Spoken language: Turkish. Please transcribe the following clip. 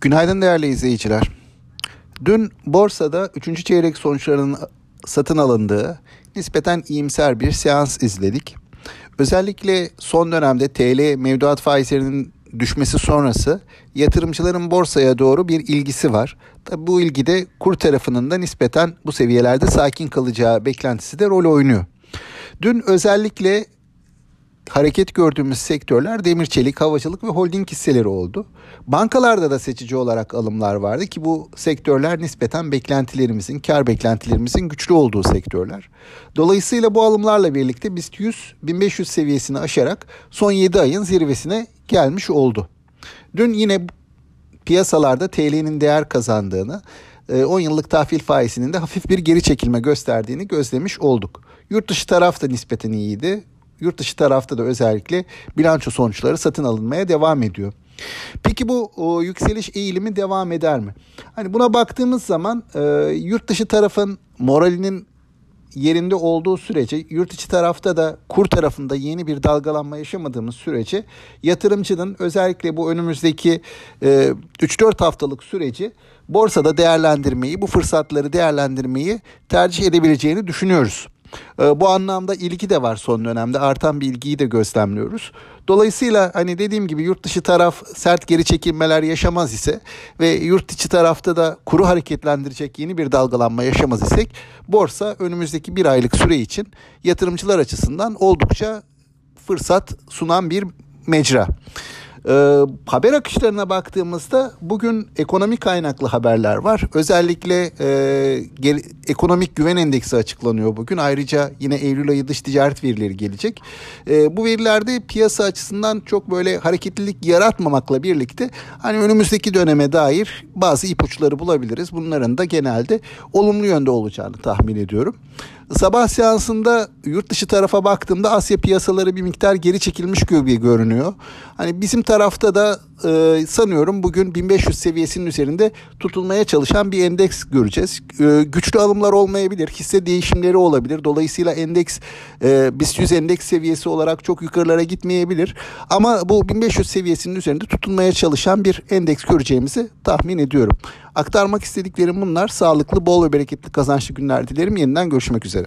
Günaydın değerli izleyiciler. Dün borsada 3. çeyrek sonuçlarının satın alındığı nispeten iyimser bir seans izledik. Özellikle son dönemde TL mevduat faizlerinin düşmesi sonrası yatırımcıların borsaya doğru bir ilgisi var. Tabi bu ilgide kur tarafının da nispeten bu seviyelerde sakin kalacağı beklentisi de rol oynuyor. Dün özellikle hareket gördüğümüz sektörler demir çelik, havacılık ve holding hisseleri oldu. Bankalarda da seçici olarak alımlar vardı ki bu sektörler nispeten beklentilerimizin, kar beklentilerimizin güçlü olduğu sektörler. Dolayısıyla bu alımlarla birlikte BIST 100 1500 seviyesini aşarak son 7 ayın zirvesine gelmiş oldu. Dün yine piyasalarda TL'nin değer kazandığını, 10 e, yıllık tahvil faizinin de hafif bir geri çekilme gösterdiğini gözlemiş olduk. Yurt dışı taraf da nispeten iyiydi yurt dışı tarafta da özellikle bilanço sonuçları satın alınmaya devam ediyor. Peki bu o, yükseliş eğilimi devam eder mi? Hani buna baktığımız zaman e, yurt dışı tarafın moralinin yerinde olduğu sürece yurt içi tarafta da kur tarafında yeni bir dalgalanma yaşamadığımız sürece yatırımcının özellikle bu önümüzdeki e, 3-4 haftalık süreci borsada değerlendirmeyi, bu fırsatları değerlendirmeyi tercih edebileceğini düşünüyoruz. Ee, bu anlamda ilgi de var son dönemde. Artan bir ilgiyi de gözlemliyoruz. Dolayısıyla hani dediğim gibi yurt dışı taraf sert geri çekilmeler yaşamaz ise ve yurt içi tarafta da kuru hareketlendirecek yeni bir dalgalanma yaşamaz isek borsa önümüzdeki bir aylık süre için yatırımcılar açısından oldukça fırsat sunan bir mecra. Ee, haber akışlarına baktığımızda bugün ekonomi kaynaklı haberler var. Özellikle e, gel, ekonomik güven endeksi açıklanıyor bugün. Ayrıca yine Eylül ayı dış ticaret verileri gelecek. E, bu verilerde piyasa açısından çok böyle hareketlilik yaratmamakla birlikte hani önümüzdeki döneme dair bazı ipuçları bulabiliriz. Bunların da genelde olumlu yönde olacağını tahmin ediyorum. Sabah seansında yurt dışı tarafa baktığımda Asya piyasaları bir miktar geri çekilmiş gibi görünüyor. Hani bizim tarafta da e, sanıyorum bugün 1500 seviyesinin üzerinde tutulmaya çalışan bir endeks göreceğiz. E, güçlü alımlar olmayabilir, hisse değişimleri olabilir. Dolayısıyla endeks e, BIST 100 endeks seviyesi olarak çok yukarılara gitmeyebilir. Ama bu 1500 seviyesinin üzerinde tutulmaya çalışan bir endeks göreceğimizi tahmin ediyorum. Aktarmak istediklerim bunlar. Sağlıklı, bol ve bereketli kazançlı günler dilerim. Yeniden görüşmek üzere.